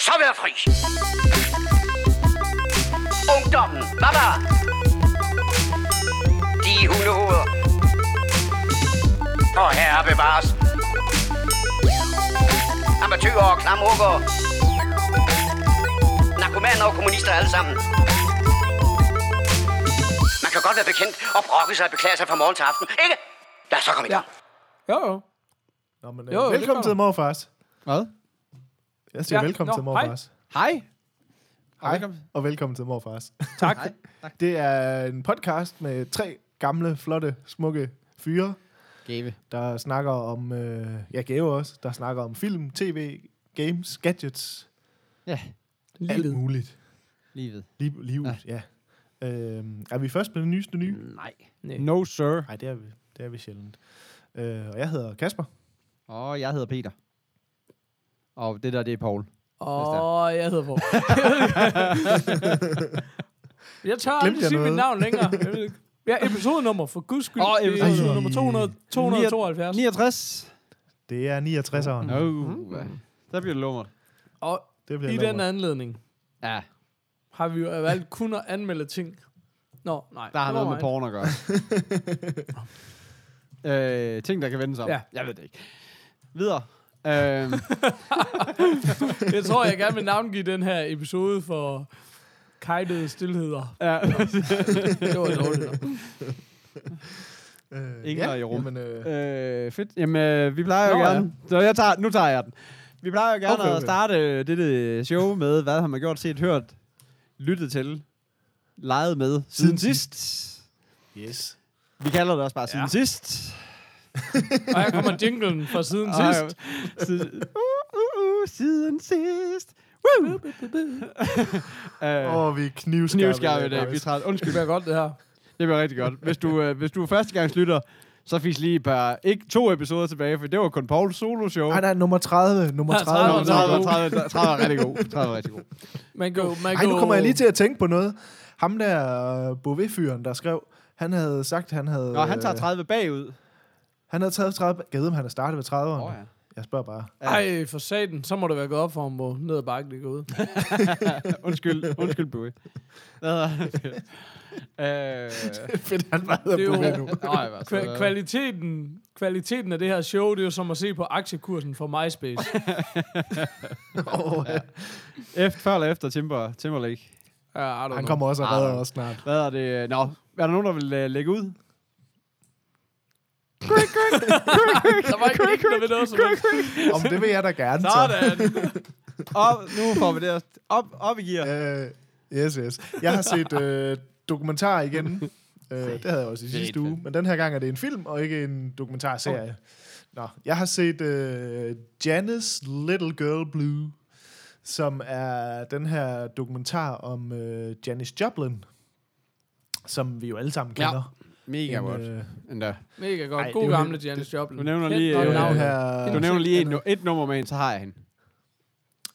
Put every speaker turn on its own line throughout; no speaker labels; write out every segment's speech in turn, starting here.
jeg så være fri. Ungdommen, baba. De hundehoveder. Og herre bevares. Amatøger og klamrukker. Narkomaner og kommunister alle sammen. Man kan godt være bekendt og brokke sig og beklage sig fra morgen til aften, ikke? Lad os så komme i gang.
Jo, jo.
Nå, men, øh,
Jo,
velkommen til morfars.
Hvad?
Jeg siger
Ja,
velkommen
nå,
til morfars.
Hej.
Hej,
velkommen.
og velkommen til morfars.
Tak.
Det er en podcast med tre gamle, flotte, smukke fyre,
Gave.
der snakker om, øh, ja, gave også, der snakker om film, tv, games, gadgets,
Ja,
alt muligt.
livet.
Liv, livet, ja. ja. Øhm, er vi først med det nyeste nye?
Nej.
Nej.
No, sir.
Nej, det er vi, det er vi sjældent. Øh, og jeg hedder Kasper.
Og jeg hedder Peter. Og det der, det er Paul.
Åh, jeg hedder Paul. jeg tør
Glemte
aldrig
jeg
sige mit
noget?
navn længere. Jeg ved ikke. Ja, episodenummer, for guds skyld.
Åh,
det er
episode-
nummer 200, 272.
69.
Det er 69'eren.
No. Mm. Der bliver det lummert.
Og
Det bliver
i
lummert.
den anledning
Ja,
har vi jo valgt kun at anmelde ting. Nå, nej.
der har noget med
mig.
porn at gøre. øh, ting, der kan vendes om.
Ja.
Jeg ved det ikke. Videre. Øhm,
Jeg tror, jeg gerne vil navngive den her episode for kajtede stillheder.
ja.
Det var dårligt.
Øh,
Ingen er i rum.
Jamen, øh,
øh, fedt. Jamen, øh, vi plejer jo
Nå, ja.
gerne... Så jeg tager, nu tager jeg den. Vi plejer jo gerne
Okay, okay.
at starte dette show med, hvad har man gjort, set, hørt, lyttet til, leget med siden
Siden
sidst.
yes.
Vi kalder det også bare siden
Ja.
sidst.
Og her kommer jinglen fra siden
Ej,
sidst.
Siden, uh, uh, uh, siden sidst. Woo!
Åh, oh, vi er knivskarpe.
Knivskarpe i dag. Vi er træt.
Det
Undskyld,
bliver godt, det her.
det bliver rigtig godt. Hvis du, uh, hvis du er førstegangslytter, så fik lige et par, ikke to episoder tilbage, for det var kun Pauls solo-show.
Ej, nej, nummer 30. Nummer
Ja,
30.
Nå,
30.
30, 30, 30 er rigtig god. 30 er rigtig god.
Man jo- man
Ej, nu kommer jeg lige til at tænke på noget. Ham der uh, Bové-fyren, der skrev, han havde sagt, han havde...
Nå, han tager
øh,
30 bagud.
Han havde taget 30... Gad om han er startet ved 30'erne.
Åh,
Oh,
ja.
Jeg spørger bare.
Ej, for satan, så må det være gået op for ham, hvor ned ad bakken det går ud.
undskyld, undskyld, Bøge. Hvad hedder det? Øh,
Fedt, han bare
er
hedder Bové nu.
nej, hvad så?
Kva- kvaliteten, kvaliteten af det her show, det er jo som at se på aktiekursen for MySpace.
oh, ja.
Efter, før eller efter Timber, Timberlake.
Ja,
Han
know.
kommer også og redder os snart.
Hvad er det? Nå, er der nogen, der vil uh, lægge ud?
Der var ikke ikke noget ved noget som helst.
Om det vil jeg da gerne. så.
Sådan. op, nu får vi det op, op i gear.
Øh, yes, yes. Jeg har set øh, dokumentar igen. Øh, det havde jeg også i
Fedt,
sidste uge. Men den her gang er det en film, og ikke en dokumentarserie. Nå, jeg har set øh, Janice Little Girl Blue, som er den her dokumentar om øh, Janis Joplin, som vi jo alle sammen
Ja. Mega
En,
godt.
øh,
Endda.
Mega godt.
Ej,
God
det
gamle Janis Joplin.
Du nævner lige, øh,
her...
Du nævner lige et, et nummer med en, så har jeg hende.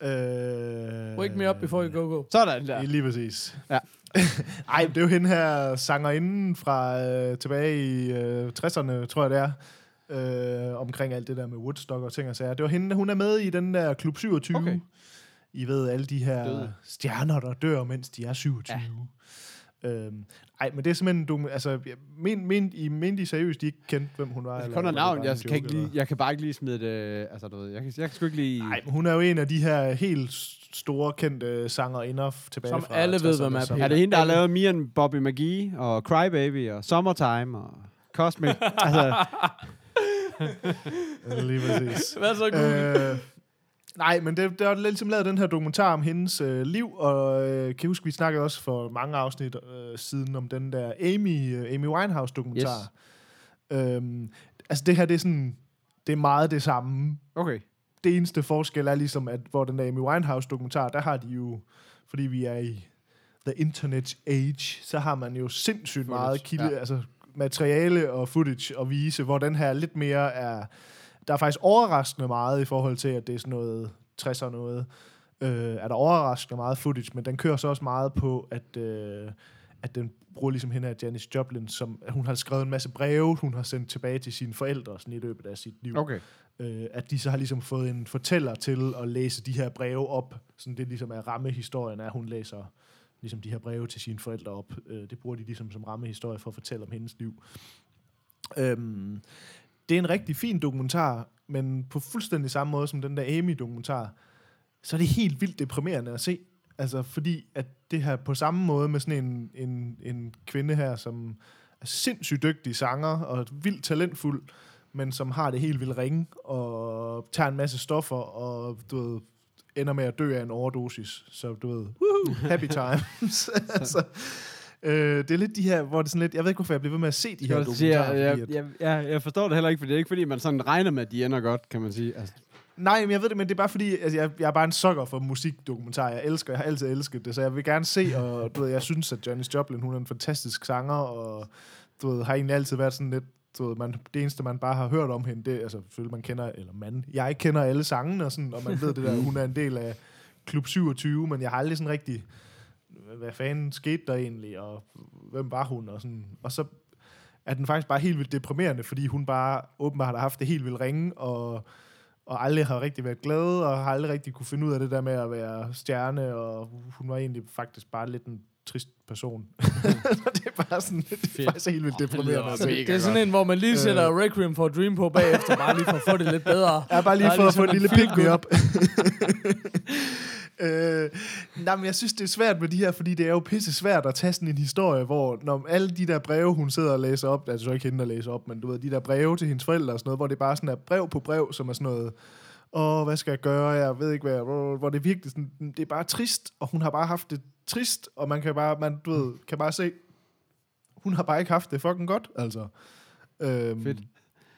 Øh,
Wake me up before you go go.
Sådan der.
Lige præcis.
Ja.
Ej, det er jo hende her sangerinden fra øh, tilbage i øh, 60'erne, tror jeg det er. Øh, omkring alt det der med Woodstock og ting og sager. Det var hende, hun er med i den der Klub 27.
Okay.
I ved, alle de her
Døde.
stjerner, der dør, mens de er 27. Ja. Øhm, ej, men det er simpelthen... Du, altså, men, men, I mente I seriøst, de ikke kendte, hvem hun var?
Altså,
eller
kun
det
navn, jeg kan,
joke,
ikke lige, jeg kan bare ikke lige smide det, altså du ved, jeg kan, jeg kan sgu ikke lige...
Nej, hun er jo en af de her helt store, kendte sangerinder f- tilbage
Som
fra
alle ved,
60'erne,
hvem er.
Er det hende, der har lavet Me and Bobby McGee, og Crybaby, og Summertime, og Cosmic? altså,
Lige præcis.
Hvad så, Google?
øh, nej, men det, der er ligesom lavet den her dokumentar om hendes øh, liv, og øh, kan jeg huske, vi snakkede også for mange afsnit øh, siden om den der Amy, øh, Amy Winehouse-dokumentar. Yes. Øhm, altså det her, det er sådan, det er meget det samme.
okay.
Det eneste forskel er ligesom, at hvor den der Amy Winehouse-dokumentar, der har de jo, fordi vi er i the internet age, så har man jo sindssygt
Footage,
meget kilde,
ja.
altså materiale og footage at vise, hvor den her lidt mere er, der er faktisk overraskende meget i forhold til, at det er sådan noget 60'er noget, øh, er der overraskende meget footage, men den kører så også meget på, at, øh, at den bruger ligesom hende af Janis Joplin, som hun har skrevet en masse breve, hun har sendt tilbage til sine forældre sådan i løbet af sit liv.
Okay.
Øh, at de så har ligesom fået en fortæller til at læse de her breve op. Sådan det ligesom er rammehistorien, at hun læser ligesom de her breve til sine forældre op. Øh, det bruger de ligesom som rammehistorie for at fortælle om hendes liv. Øhm, det er en rigtig fin dokumentar, men på fuldstændig samme måde som den der Amy-dokumentar, så er det helt vildt deprimerende at se. Altså, fordi at det her på samme måde med sådan en, en, en kvinde her, som er sindssygt dygtig sanger og vildt talentfuld, men som har det helt vildt ringe og tager en masse stoffer og du ved, ender med at dø af en overdosis. Så du ved, woohoo, happy times. altså, øh, det er lidt de her, hvor det er sådan lidt, jeg ved ikke, hvorfor jeg bliver ved med at se de her
Jeg, sige,
dokumentarer.
jeg,
fordi
jeg, jeg, jeg, jeg forstår det heller ikke, for det er ikke fordi, man sådan regner med, at de ender godt, kan man sige. Altså,
Nej, men jeg ved det, men det er bare fordi, altså, jeg, jeg er bare en sukker for musikdokumentar. Jeg elsker, jeg har altid elsket det, så jeg vil gerne se, og du ved, jeg synes, at Janis Joplin, hun er en fantastisk sanger, og du ved, har egentlig altid været sådan lidt, du ved, man, det eneste, man bare har hørt om hende, det er, altså, selvfølgelig man kender, eller man, jeg kender alle sangene, og, sådan, og man ved det der, hun er en del af Klub 27, men jeg har aldrig sådan rigtig, hvad fanden skete der egentlig, og hvem var hun, og sådan, og så er den faktisk bare helt vildt deprimerende, fordi hun bare åbenbart har haft det helt vildt ringe, og og aldrig har rigtig været glad, og har aldrig rigtig kunne finde ud af det der med at være stjerne, og hun var egentlig faktisk bare lidt en trist person. det er bare sådan, det er faktisk helt vildt deprimerende at se.
Det er sådan en, hvor man lige sætter Requiem for a Dream på bagefter, bare lige for at få det lidt bedre.
Jeg er bare lige for at få
ligesom
en lille
en feel
pick me
good.
øh, nej, men jeg synes, det er svært med de her, fordi det er jo pisse svært at tage sådan en historie, hvor når alle de der breve, hun sidder og læser op, altså så ikke hende, der læser op, men du ved, de der breve til hendes forældre og sådan noget, hvor det bare sådan er brev på brev, som er sådan noget, åh, hvad skal jeg gøre, jeg ved ikke hvad, hvor, hvor det er virkelig sådan, det er bare trist, og hun har bare haft det trist, og man kan bare, man, du ved, kan bare se, hun har bare ikke haft det fucking godt, altså. Øhm,
Fedt.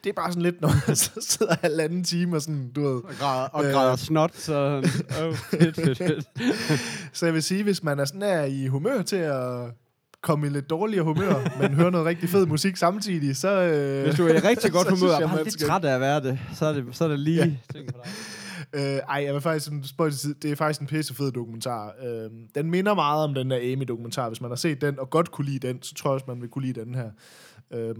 Det er bare sådan lidt, når man så sidder halvanden time og sådan, du ved,
og græder, og
Øh.
græder snot, så... Oh, fedt, fedt, fedt.
Så jeg vil sige, hvis man er sådan er i humør til at komme i lidt dårligere humør, men høre noget rigtig fed musik samtidig, så... Øh,
Hvis du er i rigtig godt humør, og bare lidt
skal-
træt af at være det, så er det, så er det lige...
Ja.
ting for dig.
Øh, ej, jeg vil faktisk sådan, spøj til det er faktisk en pissefed dokumentar. Øh, den minder meget om den der Amy-dokumentar. Hvis man har set den, og godt kunne lide den, så tror jeg også, man vil kunne lide den her. Øh,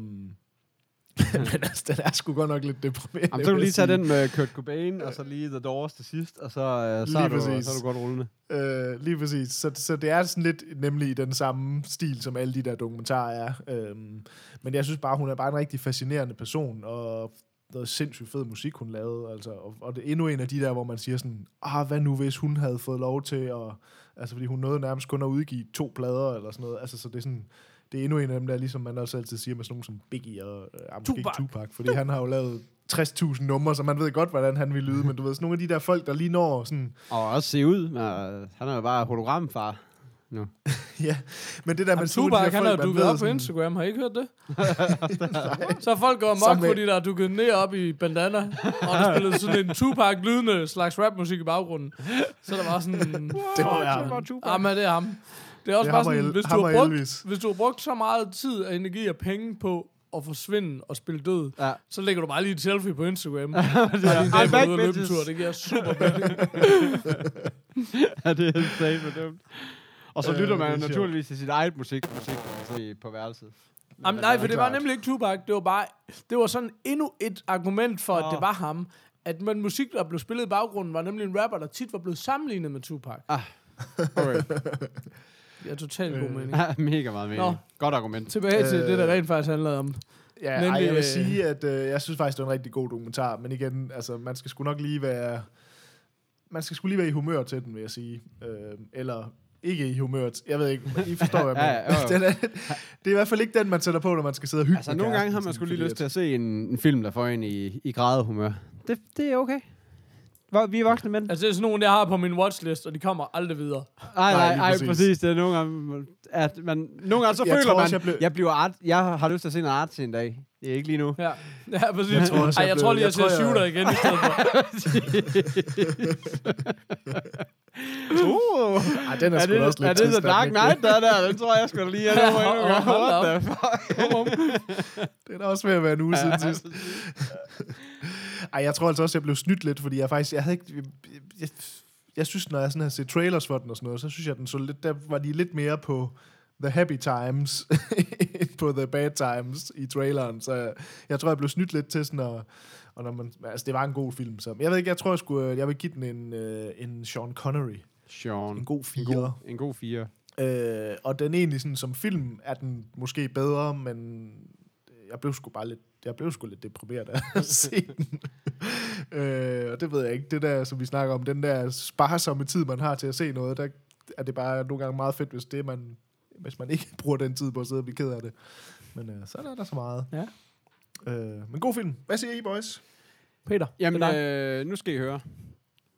men altså, den er sgu godt nok lidt deprimerende.
Jamen, så kan du lige tage
sige.
den med Kurt Cobain, og så lige The Doors til sidst, og så, øh, så, er, du, så er du godt rullende.
Øh, lige præcis. Så, så det er sådan lidt nemlig i den samme stil, som alle de der dokumentarer er. Øhm, men jeg synes bare, hun er bare en rigtig fascinerende person, og noget sindssygt fed musik, hun lavede. Altså, og, og det er endnu en af de der, hvor man siger sådan, ah, hvad nu hvis hun havde fået lov til at... Altså, fordi hun nåede nærmest kun at udgive to plader, eller sådan noget. Altså, så det er sådan... Det er endnu en af dem der, ligesom man også altid siger med sådan nogen som Biggie og øh, ah,
Tupac.
Tupac, fordi han har jo lavet 60.000 numre, så man ved godt, hvordan han vil lyde, men du ved, sådan nogle af de der folk, der lige når sådan,
Og også se ud. Men, øh, han er jo bare hologramfar.
Ja, men det der, man
Men
så de
Tupac,
der
han
man
dukket op på
sådan-
Instagram. Har I ikke hørt det? så folk går mok,
med-
fordi der er dukket ned op i bandana, og der spillede sådan en Tupac-lydende slags rapmusik i baggrunden. Så der var sådan...
Det
man. Ja, men det er ham. Det er også
Det
bare sådan,
El-
hvis du, har brugt,
Elvis.
hvis du har brugt så meget tid og energi og penge på at forsvinde og spille død,
Ja.
så lægger du bare lige et selfie på Instagram.
er,
dag
I'm back,
at
bitches.
tur. Det giver super
ja, det er helt for dumt. Og så
Øh,
lytter
det er
man naturligvis til sit eget musik, musik på værelset.
Jamen, nej, for det var nemlig ikke Tupac. Det var bare, det var sådan endnu et argument for, at
Åh.
det var ham. At den musik, der blev spillet i baggrunden, var nemlig en rapper, der tit var blevet sammenlignet med Tupac.
Okay.
Er totalt god
Øh.
mening.
Ja, mega meget mening.
Nå.
Godt argument.
Tilbage til
Øh.
det, der rent faktisk handlede om.
Ja,
Men
ej, jeg vil sige, at øh, jeg synes faktisk, det er en rigtig god dokumentar, men igen, altså, man skal sgu nok lige være... Man skal sgu lige være i humør til den, vil jeg sige. Øh, eller ikke i humør. Jeg ved ikke, I forstår, hvad jeg
Ja,
mener.
ja.
Den er, det er i hvert fald ikke den, man sætter på, når man skal sidde og hygge
Altså, nogle gange har man sgu lige lyst til at se en, en film, der får en i, i grædehumør. Det, det er okay. Vi er voksne mænd.
Altså, det er sådan nogle, jeg har på min watchlist, og de kommer aldrig videre.
Nej,
Nej,
nej,
præcis.
præcis. Det er nogle gange, at man, nogle gange så
Jeg
føler
tror
man,
også,
jeg,
jeg blev-
jeg bliver art, jeg har lyst til at se noget art en dag. Det er ikke lige nu.
Ja, ja præcis.
Jeg tror også,
Ej,
jeg
jeg tror lige, jeg
jeg
ser
jeg-
Shooter igen i stedet for.
Uh,
Ej, den er,
er
sgu
det,
også lidt
er det The Dark? Knight, der er der? Den tror jeg sgu da lige, jeg
Ja, hold da
What the fuck?
Det er da også ved at være en uge siden sidst. Ej, jeg tror altså også, jeg blev snydt lidt, fordi jeg faktisk, jeg havde ikke, jeg, jeg, jeg synes, når jeg sådan har set trailers for den og sådan noget, så synes jeg, den så lidt, der var de lidt mere på, The Happy Times på The Bad Times i traileren, så jeg tror, jeg blev snydt lidt til sådan at, og når man, altså det var en god film, så jeg ved ikke, jeg tror, jeg, skulle, jeg vil give den en, øh, en Sean Connery.
Sean.
En god
En
fire.
god, en god fire.
Øh, og den egentlig sådan, som film er den måske bedre, men jeg blev sgu bare lidt, jeg blev sgu lidt deprimeret af at se den. øh, og det ved jeg ikke. Det der, som vi snakker om, den der sparsomme tid, man har til at se noget, der er det bare nogle gange meget fedt, hvis det man, hvis man ikke bruger den tid på at sidde og blive ked af det. Men øh, så er der så meget.
Ja.
Øh, men god film. Hvad siger I, boys?
Peter,
Jamen, øh, nu skal I høre.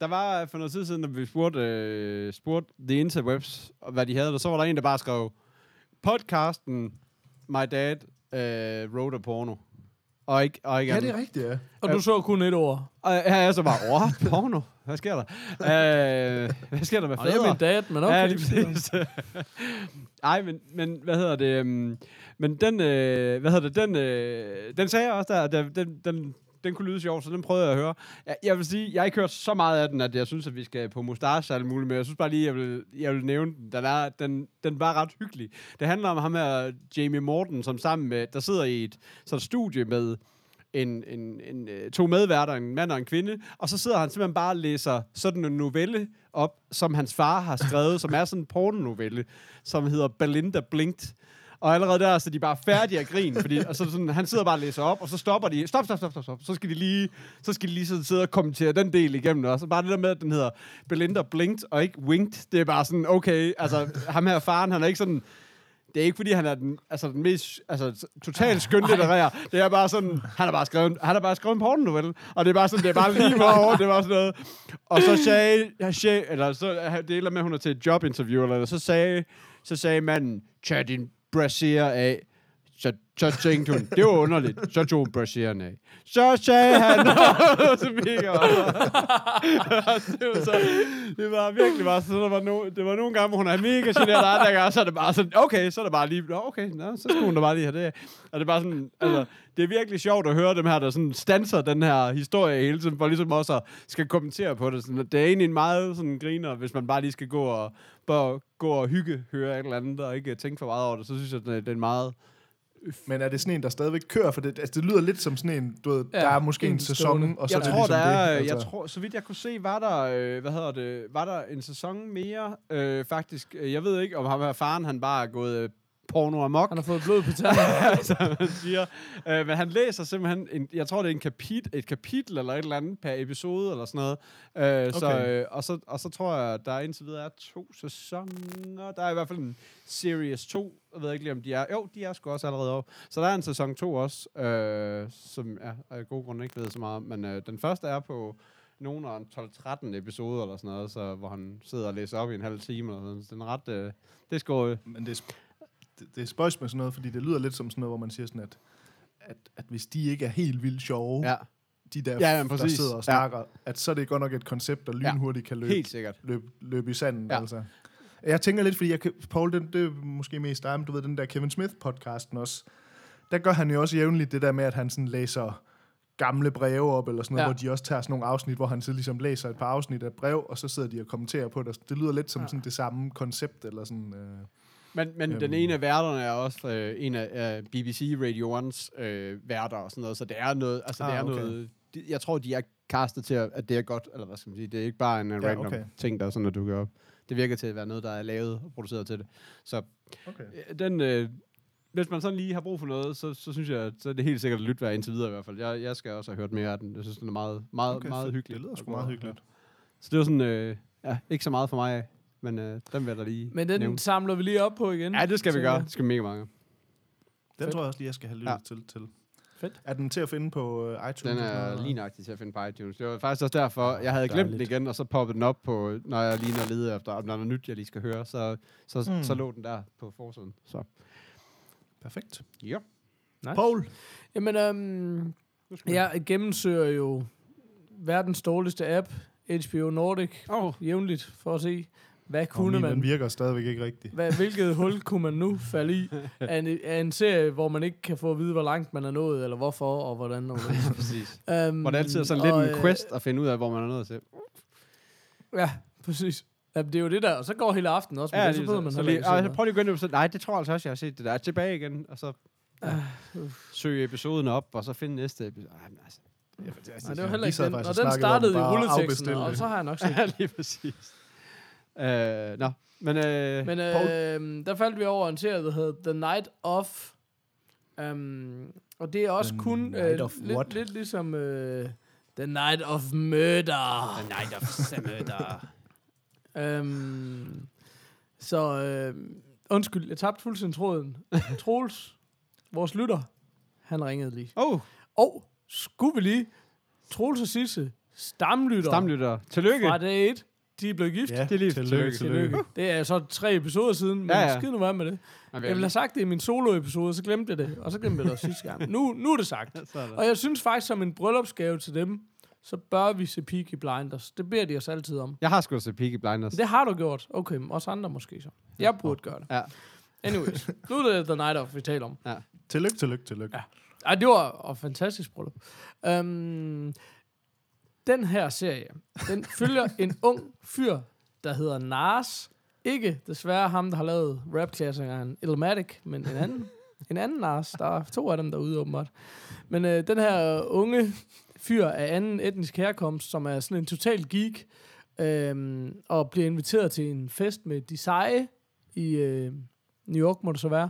Der var for noget tid siden, da vi spurgte, øh, spurgte The Interwebs, og hvad de havde, og så var der en, der bare skrev, podcasten My Dad øh, wrote a porno. Og ikke, og ikke
Ja, det er rigtigt, ja.
Og du så kun et ord.
Og her er jeg så bare, what? Porno? Hvad sker der? øh, hvad sker der med
Og det er
fædre?
min dad, men okay.
Ja, lige præcis. Ej, men, men hvad hedder det? Um, men den, øh, hvad hedder det? Den, øh, den sagde jeg også der, der den, den, den kunne lyde sjov, så den prøvede jeg at høre. Jeg, jeg vil sige, jeg har ikke hørt så meget af den, at jeg synes, at vi skal på mustache og alt muligt, men jeg synes bare lige, jeg vil, jeg vil nævne den. Den, er, den, den var ret hyggelig. Det handler om ham her, Jamie Morton, som sammen med, der sidder i et sådan studie med en, en, en, øh, to medværter, en mand og en kvinde, og så sidder han simpelthen bare og læser sådan en novelle op, som hans far har skrevet, som er sådan en pornonovelle, som hedder Belinda Blinked. Og allerede der, så er de bare færdige at grine, fordi og så sådan, han sidder bare og læser op, og så stopper de. Stop, stop, stop, stop, stop. Så skal de lige, så skal de lige sådan sidde og kommentere den del igennem også. Bare det der med, at den hedder Belinda Blinked og ikke Winked, det er bare sådan, okay, altså ham her faren, han er ikke sådan, det er ikke fordi, han er den, altså, den mest altså, totalt skønlitterær. Det er bare sådan, han har bare skrevet, han har bare skrevet en pornonovelle. Og det er bare sådan, det er bare lige over, det var sådan noget. Og så sagde, sagde eller så, det er med, at hun er til et jobinterview, eller så sagde, så sagde manden, tag din brassiere af. Så, så tænkte hun, det var underligt. Så tog hun brassieren af. Så sagde han, så mega det, var så, det var virkelig bare så der var, no, det var nogle gange, hvor hun er mega generet, og andre gange, så er det bare sådan, okay, så er det bare lige, "Nå, okay, nå, så skulle hun da bare lige have det. Og det er bare sådan, altså, det er virkelig sjovt at høre dem her, der sådan stanser den her historie hele tiden, for ligesom også at skal kommentere på det. Sådan, det er egentlig en meget sådan griner, hvis man bare lige skal gå og, bare gå og hygge, høre et eller andet, og ikke tænke for meget over det, så synes jeg, det er en meget
Men er det sådan en, der stadigvæk kører? For det, altså, det lyder lidt som sådan en, du ved,
Ja,
der er måske en
en
sæson,
stående.
og så
jeg
er det
tror,
ligesom
der er,
det. Altså.
jeg tror, så vidt jeg kunne se, var der, øh, hvad hedder det, var der en sæson mere, øh, faktisk. Øh, Jeg ved ikke, om ham her faren, han bare er gået øh, porno amok,
Han har fået blod på tanden.
som man siger. Øh, men han læser simpelthen, en, jeg tror, det er en kapit, et kapitel eller et eller andet per episode eller sådan noget. Øh, så,
Okay.
øh, og, så, og så tror jeg, at der indtil videre er to sæsoner. Der er i hvert fald en Series 2. Jeg ved ikke lige, om de er. Jo, de er sgu også allerede over. Så der er en sæson 2 også, øh, som jeg af gode grunde ikke ved så meget. om. Men øh, den første er på nogen af en 12-13 episoder eller sådan noget, så, hvor han sidder og læser op i en halv time eller sådan. Så den er ret... Øh, det er sgu... Øh,
Men det, er sp- det, det er spøjs med sådan noget, fordi det lyder lidt som sådan noget, hvor man siger sådan, at, at, at hvis de ikke er helt vildt sjove,
ja,
de der,
Ja, ja,
der sidder og
Ja.
snakker, at så er det godt nok et koncept, der lynhurtigt kan løbe,
helt sikkert.
løbe, løbe i sanden.
Ja.
Ja. Altså. Jeg tænker lidt, fordi jeg, Paul, det, det er måske mest dig, men du ved, den der Kevin Smith-podcasten også, der gør han jo også jævnligt det der med, at han sådan læser gamle breve op, eller sådan noget,
Ja.
ja. hvor de også tager sådan nogle afsnit, hvor han så ligesom læser et par afsnit af brev, og så sidder de og kommenterer på det. Det lyder lidt som
Ja.
ja. sådan det samme koncept, eller sådan... Øh,
Men, men
Øhm.
den ene af værterne er også øh, en af af BBC Radio 1's øh, værter og sådan noget, så det er noget, altså det
Ah,
er
okay.
noget, de, jeg tror, de er castet til, at at det er godt, eller hvad skal man sige, det er ikke bare en uh,
Ja,
random
okay.
ting, der er sådan, at dukker op. Det virker til at være noget, der er lavet og produceret til det. Så
okay.
øh, den, øh, hvis man sådan lige har brug for noget, så, så synes jeg, så er det helt sikkert at lytte værd indtil videre i hvert fald. Jeg, jeg skal også have hørt mere af den. Jeg synes, den er meget, meget, okay, meget hyggelig.
Det lyder sgu meget hyggeligt.
Så det var sådan, øh, ja, ikke så meget for mig men øh, den vil jeg da lige
Men den
nævne.
samler vi lige op på igen.
Ja, det skal vi gøre. Det skal vi mega mange.
Den
Fedt.
tror jeg også lige, jeg skal have lyttet
Ja.
til, til.
Fedt.
Er den til at finde på uh, iTunes?
Den er lige nøjagtig til at finde på iTunes. Det var faktisk også derfor, jeg havde glemt den
Dejligt.
igen, og så poppede den op på, når jeg lige når leder efter, om der er noget nyt, jeg lige skal høre, så, så,
Mm.
så lå den der på forsiden. Så.
Perfekt.
Ja.
Nice.
Paul?
Jamen, øhm, jeg gennemsøger jo verdens dårligste app, HBO Nordic,
Oh.
jævnligt, for at se, hvad
Kunne
kunne man
Den virker stadigvæk ikke rigtigt.
Hvad, hvilket hul kunne man nu falde i af en, af en serie, hvor man ikke kan få at vide, hvor langt man er nået, eller hvorfor, og hvordan. Og hvordan.
Præcis.
um,
Hvor det altid er sådan lidt en quest at finde ud af, hvor man er nået til.
Ja, præcis. Ja, det er jo det der, og så går hele aftenen også, men
Ja,
ja, så ved
så,
man
så lige, og så prøv lige at gå ind og så, nej, det tror jeg altså også, jeg har set det der. Tilbage igen, og så ja, søge episoden op, og så finde næste episode. Ej, men altså, det er fantastisk.
Nej, det var heller ikke den. Og
og
den startede i rulleteksten, og
det.
så har jeg nok set
Ja, lige præcis. Øh, nå, men, øh,
Men øh, der faldt vi over en serie, der hedder The Night of. Um, og det er også
The
kun
Night
øh,
of
lidt,
what?
lidt ligesom øh, The Night of Murder.
The Night of Samudder.
Um, så øh, undskyld, jeg tabte fuldstændig tråden. Troels, vores lytter, han ringede lige.
Oh,
Og skulle vi lige, Troels og Sisse, stamlytter,
stamlytter. Tillykke.
fra dag 1, de er blevet gift.
Ja,
Det er lige-
tillykke,
tillykke.
tillykke.
Det er så tre episoder siden, men
Ja,
ja,
ja.
ja. skid nu være med det.
Okay.
Jeg ville have sagt det i min solo-episode, så glemte jeg det. Og så glemte jeg det også sidste gang. Nu, nu er det sagt.
Sådan.
Og jeg synes faktisk, som en bryllupsgave til dem, så bør vi se Peaky Blinders. Det beder de os altid om.
Jeg har sgu se Peaky Blinders.
Det har du gjort. Okay, men også andre måske så. Jeg burde gøre det.
Ja.
Anyways, nu er det The Night of, vi taler om.
Tillykke, tillykke, tillykke.
Ja. Ej, det var et fantastisk bryllup. Um, den her serie, den følger en ung fyr, der hedder Nars. Ikke desværre ham, der har lavet rap-klassikeren Illmatic, men en anden. En anden Nars. Der er to af dem derude, åbenbart. Men øh, den her unge fyr af anden etnisk herkomst, som er sådan en total geek, øhm, og bliver inviteret til en fest med de seje i øh, New York, må det så være.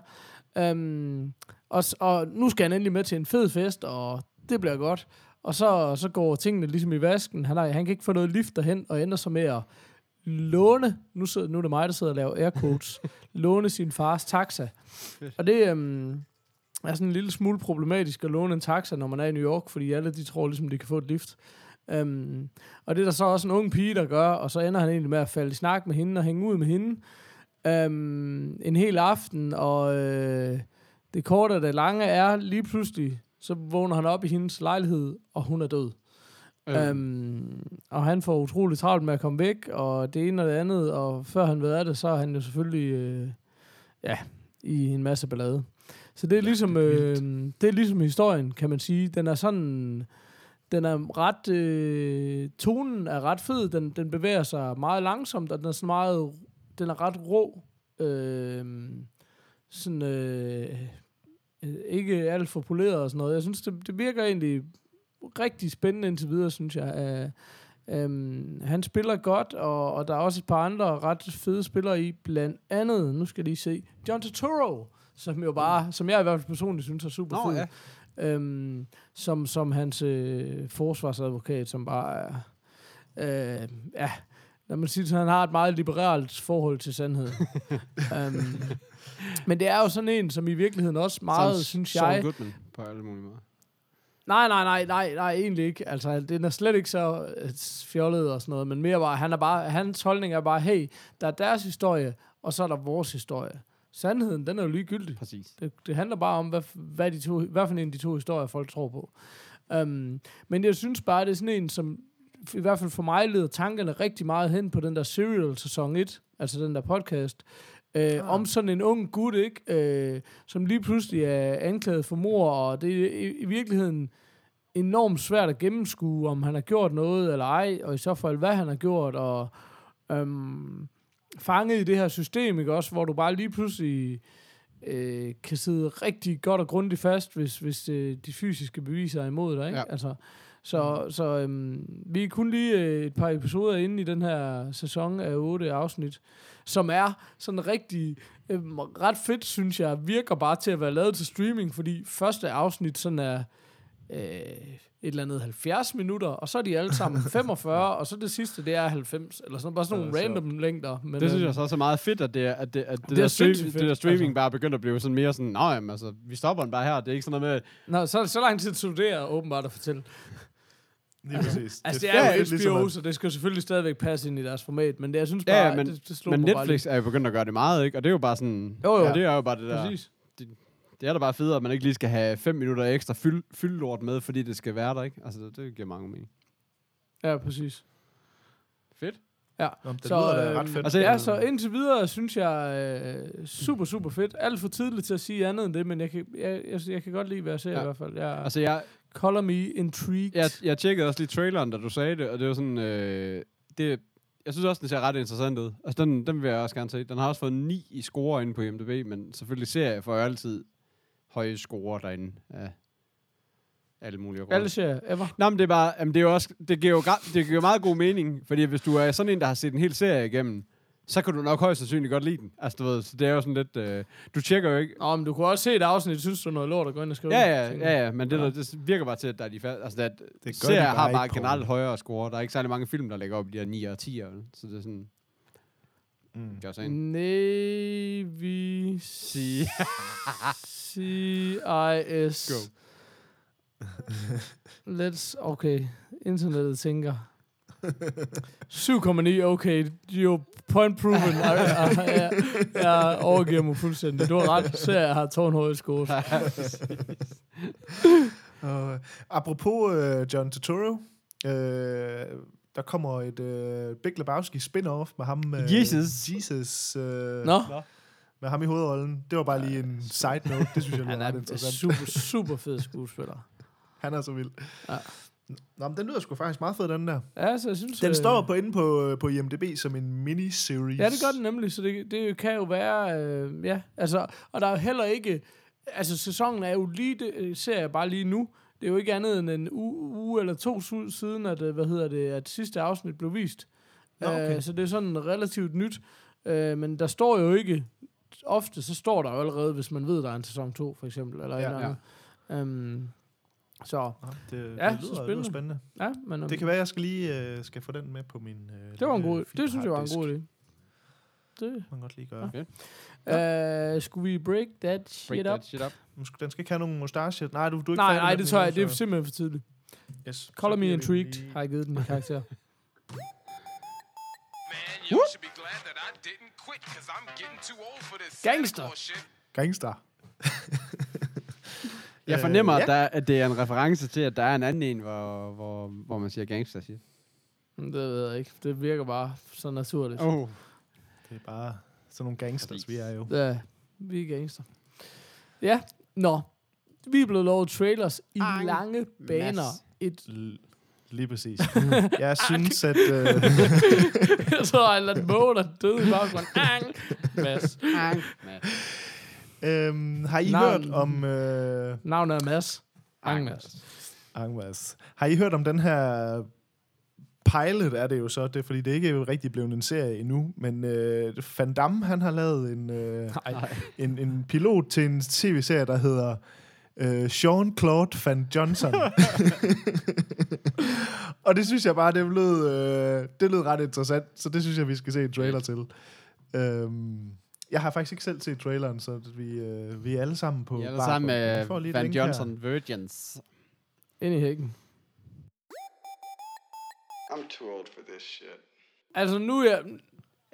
Øhm, og, og nu skal han endelig med til en fed fest, og det bliver godt. Og så, så går tingene ligesom i vasken. Han, har, han kan ikke få noget lift derhen, og ender så med at låne, nu, sidder, nu er det mig, der sidder og laver air quotes, låne sin fars taxa. Og det øhm, er sådan en lille smule problematisk at låne en taxa, når man er i New York, fordi alle de tror ligesom, de kan få et lift. Um, og det er der så også en ung pige, der gør, og så ender han egentlig med at falde i snak med hende og hænge ud med hende um, en hel aften, og øh, det korte og det lange er lige pludselig, så vågner han op i hendes lejlighed, og hun er død.
Øh,
Um, og han får utroligt travlt med at komme væk, og det ene og det andet, og før han ved af det, så er han jo selvfølgelig øh, ja, i en masse ballade. Så det er, ligesom,
det er
øh, det er ligesom historien, kan man sige. Den er sådan, den er ret, øh, tonen er ret fed, den, den bevæger sig meget langsomt, og den er sådan meget, den er ret rå. Øh, sådan, øh, ikke alt for poleret og sådan noget. Jeg synes, det, det virker egentlig rigtig spændende indtil videre, synes jeg. Uh, um, han spiller godt, og, og der er også et par andre ret fede spillere i, blandt andet, nu skal jeg lige se, John Turturro, som jo bare, som jeg i hvert fald personligt synes er super
Nå,
fed.
ja.
Øhm, som, som hans øh, forsvarsadvokat, som bare er, øh, ja, lad mig sige, det, han har et meget liberalt forhold til sandheden. um, men det er jo sådan en, som i virkeligheden også meget,
Sådan
synes
Saul
jeg,
Goodman på alle mulige måder.
Nej, nej, nej, nej, nej, egentlig ikke. Altså, den er slet ikke så øh, fjollet og sådan noget, men mere bare, han er bare, hans holdning er bare, hey, der er deres historie, og så er der vores historie. Sandheden, den er jo ligegyldig.
Præcis.
Det, det handler bare om, hvad, hvad, de to, hvad for en af de to historier, folk tror på. Um, men jeg synes bare, det er sådan en, som i hvert fald for mig leder tankerne rigtig meget hen på den der Serial sæson 1, altså den der podcast, øh,
Ah.
om sådan en ung gut, ikke, øh, som lige pludselig er anklaget for mor, og det er i, i virkeligheden enormt svært at gennemskue, om han har gjort noget eller ej, og i så fald, hvad han har gjort, og øhm, fanget i det her system, ikke også, hvor du bare lige pludselig øh, kan sidde rigtig godt og grundigt fast, hvis, hvis øh, de fysiske beviser er imod dig, ikke?
Ja.
Altså, så, så øhm, vi er kun lige øh, et par episoder inde i den her sæson af otte afsnit, som er sådan rigtig øhm, ret fedt, synes jeg, virker bare til at være lavet til streaming, fordi første afsnit sådan er øh, et eller andet 70 minutter, og så er de alle sammen 45, og så det sidste, det er 90, eller sådan bare sådan nogle
Ja, så-
random længder. Men,
Det synes
øhm,
jeg så også er meget fedt, at det, er, at det, at det,
Det
det,
er
der, stream,
sindssygt
det
fedt,
der streaming
altså.
bare er begyndt at blive sådan mere sådan, nej, altså, vi stopper den bare her. Det er ikke sådan noget med,
Nå, så, så lang tid tog det er åbenbart at fortælle.
Lige præcis.
Altså, det
fedt,
er jo
ligesom
HBO,
at-
så det skal selvfølgelig stadigvæk passe ind i deres format, men det, jeg synes bare,
ja, men-
det, det slog
men Netflix er jo begyndt at gøre det meget, ikke? Og det er jo bare sådan,
Jo, jo.
Ja, det er jo bare det der,
Præcis.
det er da bare fedt, at man ikke lige skal have fem minutter ekstra fyld, fyldelort med, fordi det skal være der, ikke? Altså, det, det giver mange mening.
Ja, præcis.
Fedt.
Ja.
Nå, det
Så,
lyder da
øhm,
ret fedt.
altså,
Ja, så indtil videre synes jeg øh, super, super fedt. Alt for tidligt til at sige andet end det, men jeg kan, jeg, jeg, jeg kan godt lide, hvad jeg ser
ja.
I hvert fald. Jeg, altså,
Altså, jeg,
color me intrigued.
jeg, jeg tjekkede også lige traileren, da du sagde det, og det var sådan, øh, det, jeg synes også, den ser ret interessant ud. Altså, den, den vil jeg også gerne se. Den har også fået 9 i score inde på IMDb, men selvfølgelig ser jeg for altid høje score derinde af alle mulige grunde.
Alle serier, ever.
Nå, men det er bare, jamen, det er jo også, det giver jo, det giver jo meget god mening, fordi hvis du er sådan en, der har set en hel serie igennem, så kan du nok højst sandsynligt godt lide den. Altså, du ved, så det er jo sådan lidt, øh, du tjekker jo ikke,
Nå, men du kunne også se et afsnit, synes du er noget lort at gå ind og skrive.
Ja, ja, ja, ja, men det,
Ja.
der, det virker bare til, at der er de fast, altså, at
gør de
serier
bare
har bare generelt højere score. Der er ikke særlig mange film, der ligger op i de her 9 og 10, så det er sådan,
Mm.
gør ind.
Navy. CIS.
Go.
Let's, okay. Internettet tænker. 7,9, okay. Jo, point proven. Jeg, jeg, jeg, jeg overgiver mig fuldstændig. Du har ret. Så jeg har tårnhøje scores.
Og, øh, apropos øh, John Turturro, øh, der kommer et øh, Big Lebowski spin-off med ham. Øh,
Jesus.
Jesus. Øh,
Nå,
Med ham i hovedrollen. Det var bare lige en side note. Det synes jeg
han
var
er en
interessant.
super, super fed skuespiller.
Han er så vild.
Ja.
Nå, men den lyder sgu faktisk meget fed, den der.
Ja, så jeg synes...
Den
øh,
står på inde på, på IMDb som en miniseries.
Ja, det gør den nemlig, så det, det kan jo være, øh, ja, altså, og der er jo heller ikke, altså sæsonen er jo lige, det, øh, ser jeg bare lige nu, det er jo ikke andet end en uge, uge eller to siden, at, øh, hvad hedder det, at sidste afsnit blev vist.
Nå, okay.
Øh, så det er sådan relativt nyt, øh, men der står jo ikke, ofte så står der jo allerede, hvis man ved, der er en sæson 2, for eksempel, eller
Ja,
ja, eller andet. Øhm, så,
Nå, det,
Ja,
det
så
lyder,
spændende.
lyder spændende.
ja, men um,
Det kan være, jeg skal lige øh, skal få den med på min øh,
det var en god, det synes jeg var en god idé. Det,
Man kan godt lige gøre.
Okay.
øh, skulle vi break that shit
Break
up?
that shit up.
Den skal- Den skal ikke have nogen mustache. Nej, du, du er ikke
Nej, nej, det tror jeg, det er
så-
simpelthen for tidligt.
Yes.
Color
Så
Me Intrigued
lige-
har jeg givet den en karakter.
Man, you should be glad that I didn't quit, cause I'm getting too old for this Santa
Gangster.
Gangster.
Jeg fornemmer,
Øh,
at, der, at det er en reference til, at der er en anden en, hvor, hvor, hvor man siger gangster shit.
Det ved jeg ikke. Det virker bare så naturligt.
Oh.
Det er bare sådan nogle gangsters, vi er jo.
Ja, vi er gangster. Ja, nå. Vi er blevet lovet trailers i
Ang.
lange baner.
Mads.
Et,
L- lige præcis. Jeg synes, at... Øh,
jeg tror, jeg lader måge, der døde i baggrunden. Ang! Mads.
Øhm, har I
Navn-
hørt om... Øh,
Navnet er Mads. Ang, Mads.
Angmas. Har I hørt om den her pilot, er det jo så, det fordi det ikke er rigtig blevet en serie endnu, men øh, Van Damme, han har lavet en, øh, en, en pilot til en tv-serie, der hedder øh, Jean-Claude Van Johnson. og det synes jeg bare, det lød, øh, det lød ret interessant, så det synes jeg, vi skal se en trailer til. Øhm, jeg har faktisk ikke selv set traileren, så vi, øh, vi er alle sammen på
Vi er alle sammen
Jeg
med Van
link her.
Johnson Virgins.
Ind i hækken.
I'm too old for this shit.
Altså, nu er jeg...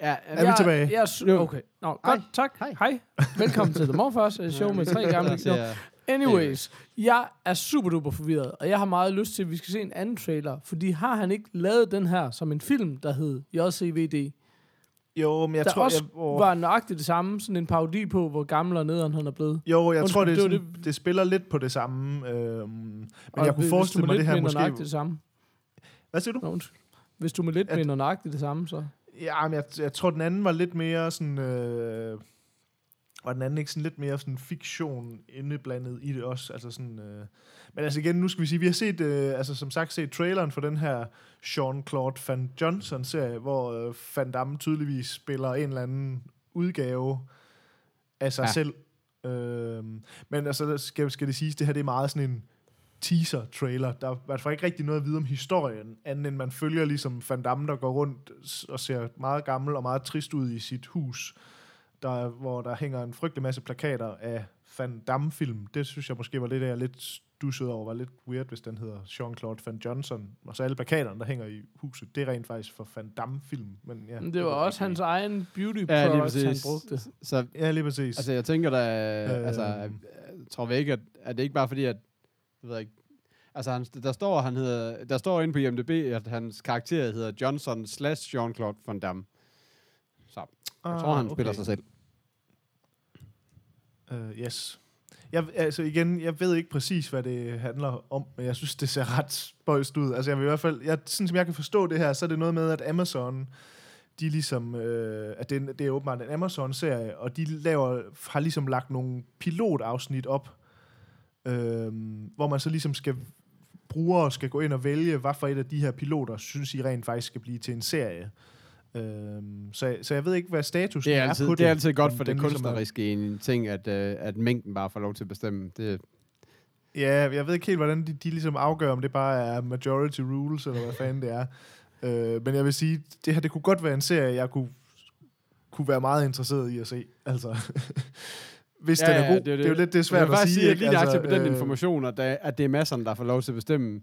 Ja,
Er vi tilbage?
Jeg, jeg, okay. Nå, godt, tak.
Hej.
Hej. Velkommen til The Morfars, et show med tre gamle
ser-
Anyways, jeg er super duper forvirret, og jeg har meget lyst til, at vi skal se en anden trailer, fordi har han ikke lavet den her som en film, der hed JCVD,
Jo, men jeg
der
tror,
også
jeg, åh,
var nøjagtigt det samme, sådan en parodi på, hvor gammel og nederen han er blevet.
Jo, jeg
Undskyld,
tror, det,
det
sådan, det, det spiller lidt på det samme. Øhm, men
Og
jeg kunne forestille mig, det her måske...
Det samme.
Hvad siger du?
Nå. Hvis du med lidt
At-
mener nøjagtigt det samme, så...
Ja, men jeg, jeg tror, den anden var lidt mere sådan... Øh, var den anden ikke sådan lidt mere sådan fiktion indeblandet i det også? Altså sådan... Øh, men altså igen, nu skal vi sige, vi har set, øh, altså som sagt, set traileren for den her Jean-Claude Van Johnson-serie, hvor øh, Van Damme tydeligvis spiller en eller anden udgave af sig
Ja.
selv. Øh, men altså, skal, skal det siges, det her det er meget sådan en teaser-trailer. Der er i hvert fald ikke rigtig noget at vide om historien, andet end man følger ligesom Van Damme, der går rundt og ser meget gammel og meget trist ud i sit hus, der, hvor der hænger en frygtelig masse plakater af Van Damme-film. Det synes jeg måske var lidt, jeg lidt stusset over, var lidt weird, hvis den hedder Jean-Claude Van Johnson. Og så alle plakaterne, der hænger i huset, det er rent faktisk for Van Damme-film. Men, ja,
Men det var
ved jeg
også hans egen beauty
Ja, lige
product, han brugte.
Så
Ja, lige præcis.
Altså, jeg tænker da, øh, altså, øh, tror vi ikke, at, at det ikke bare fordi, at, jeg ved ikke, altså, han, der står, han hedder, der står inde på IMDb, at hans karakter hedder Johnson slash Jean-Claude Van Damme. Så, jeg tror, han spiller sig selv.
Uh, yes. Jeg, altså igen, jeg ved ikke præcis, hvad det handler om, men jeg synes, det ser ret spøjst ud. Altså jeg vil i hvert fald, jeg, sådan som jeg kan forstå det her, så er det noget med, at Amazon de ligesom, øh, at det, det er åbenbart en Amazon-serie, og de laver, har ligesom lagt nogle pilotafsnit op, øh, hvor man så ligesom skal brugere skal gå ind og vælge, hvad for et af de her piloter, synes I rent faktisk skal blive til en serie. Øhm, så, så jeg ved ikke, hvad status
Det er, altid,
på
det er altid godt for det
den ligesom er-
kunstneriske i en ting, at, øh, at mængden bare får lov til at bestemme. Det,
Ja, jeg ved ikke helt, hvordan de, de ligesom afgør, om det bare er majority rules, eller hvad fanden det er. Øh, men jeg vil sige, det her det kunne godt være en serie, jeg kunne, kunne være meget interesseret i at se. Altså, hvis ja, den er god. Det, det, er jo lidt det er svært
jeg vil
at
faktisk
sige.
sige, at lige nøjagtigt på den
øh,
information, at, der, at det er masserne, der får lov til at bestemme,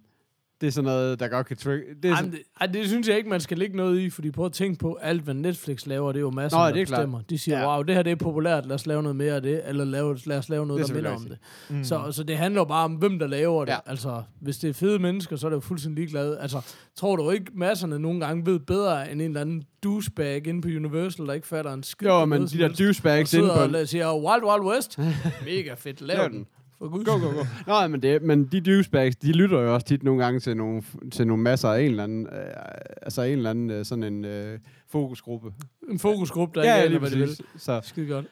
det er sådan noget, der godt kan trigge. Det er
Ej,
sådan,
det, ej, det synes jeg ikke, man skal lægge noget i, fordi prøv at tænke på, alt hvad Netflix laver, det er jo masser,
Nå,
der
det er klart.
bestemmer. De siger,
Ja.
wow, det her det er populært, lad os lave noget mere af det, eller lave, lad os lave noget,
Det er
der minder om det.
Mm.
Så, så det handler bare om, hvem der laver det.
Ja.
Altså, hvis det er fede mennesker, så er det jo fuldstændig ligeglade. Altså, tror du ikke, masserne nogle gange ved bedre end en eller anden douchebag inde på Universal, der ikke fatter en skid?
jo, men de der douchebags inde på...
og siger, Wild Wild West, mega fedt, Lav den. For guds
Go, go, go. Nå, men, det, men de douchebags, de lytter jo også tit nogle gange til nogle, til nogle masser af en eller anden, øh, altså en eller anden øh, sådan en øh, fokusgruppe.
En fokusgruppe, der ikke aner, hvad de vil.
Så,
Skide godt.